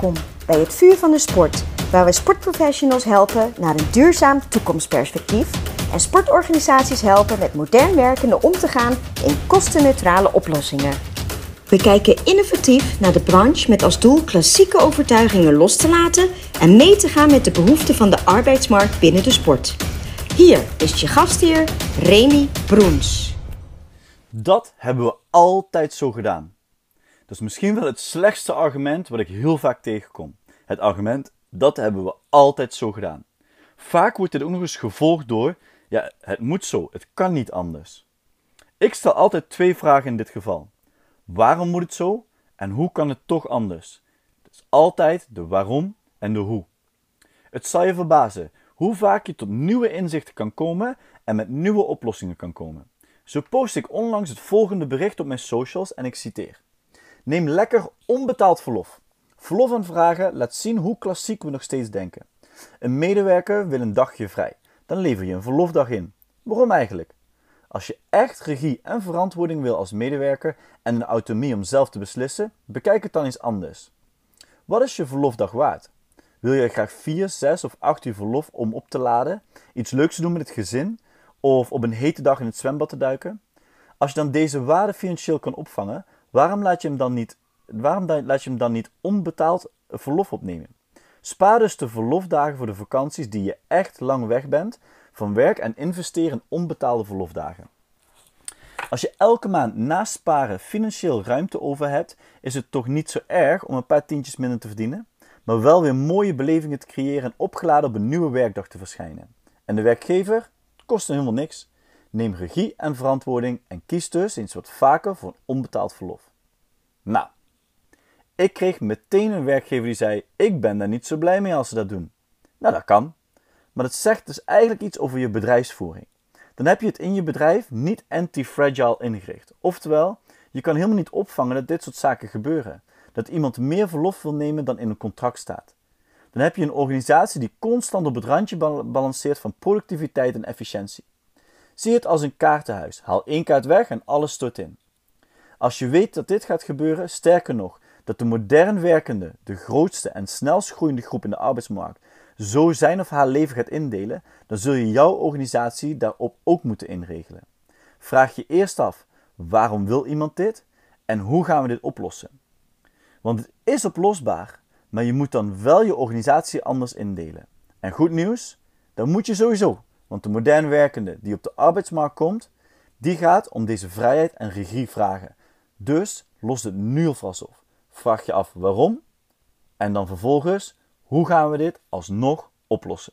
Welkom bij het Vuur van de Sport, waar we sportprofessionals helpen naar een duurzaam toekomstperspectief en sportorganisaties helpen met modern werkende om te gaan in kostenneutrale oplossingen. We kijken innovatief naar de branche met als doel klassieke overtuigingen los te laten en mee te gaan met de behoeften van de arbeidsmarkt binnen de sport. Hier is je gastheer Remy Broens. Dat hebben we altijd zo gedaan. Dat is misschien wel het slechtste argument wat ik heel vaak tegenkom. Het argument, dat hebben we altijd zo gedaan. Vaak wordt dit ook nog eens gevolgd door, ja, het moet zo, het kan niet anders. Ik stel altijd twee vragen in dit geval. Waarom moet het zo en hoe kan het toch anders? Het is altijd de waarom en de hoe. Het zal je verbazen hoe vaak je tot nieuwe inzichten kan komen en met nieuwe oplossingen kan komen. Zo post ik onlangs het volgende bericht op mijn socials en ik citeer. Neem lekker onbetaald verlof. Verlof aanvragen laat zien hoe klassiek we nog steeds denken. Een medewerker wil een dagje vrij. Dan lever je een verlofdag in. Waarom eigenlijk? Als je echt regie en verantwoording wil als medewerker en de autonomie om zelf te beslissen, bekijk het dan eens anders. Wat is je verlofdag waard? Wil je graag 4, 6 of 8 uur verlof om op te laden, iets leuks te doen met het gezin of op een hete dag in het zwembad te duiken? Als je dan deze waarde financieel kan opvangen, waarom laat je hem dan niet, waarom laat je hem dan niet onbetaald verlof opnemen? Spaar dus de verlofdagen voor de vakanties die je echt lang weg bent van werk en investeer in onbetaalde verlofdagen. Als je elke maand naast sparen financieel ruimte over hebt, is het toch niet zo erg om een paar tientjes minder te verdienen, maar wel weer mooie belevingen te creëren en opgeladen op een nieuwe werkdag te verschijnen. En de werkgever kost helemaal niks. Neem regie en verantwoording en kies dus eens wat vaker voor onbetaald verlof. Nou, ik kreeg meteen een werkgever die zei: Ik ben daar niet zo blij mee als ze dat doen. Nou, dat kan. Maar dat zegt dus eigenlijk iets over je bedrijfsvoering. Dan heb je het in je bedrijf niet anti-fragile ingericht. Oftewel, je kan helemaal niet opvangen dat dit soort zaken gebeuren. Dat iemand meer verlof wil nemen dan in een contract staat. Dan heb je een organisatie die constant op het randje balanceert van productiviteit en efficiëntie. Zie het als een kaartenhuis. Haal één kaart weg en alles stort in. Als je weet dat dit gaat gebeuren, sterker nog, dat de modern werkende, de grootste en snelst groeiende groep in de arbeidsmarkt, zo zijn of haar leven gaat indelen, dan zul je jouw organisatie daarop ook moeten inregelen. Vraag je eerst af: waarom wil iemand dit en hoe gaan we dit oplossen? Want het is oplosbaar, maar je moet dan wel je organisatie anders indelen. En goed nieuws, dan moet je sowieso, want de modern werkende die op de arbeidsmarkt komt, die gaat om deze vrijheid en regie vragen. Dus los het nu alvast op. Vraag je af waarom en dan vervolgens hoe gaan we dit alsnog oplossen.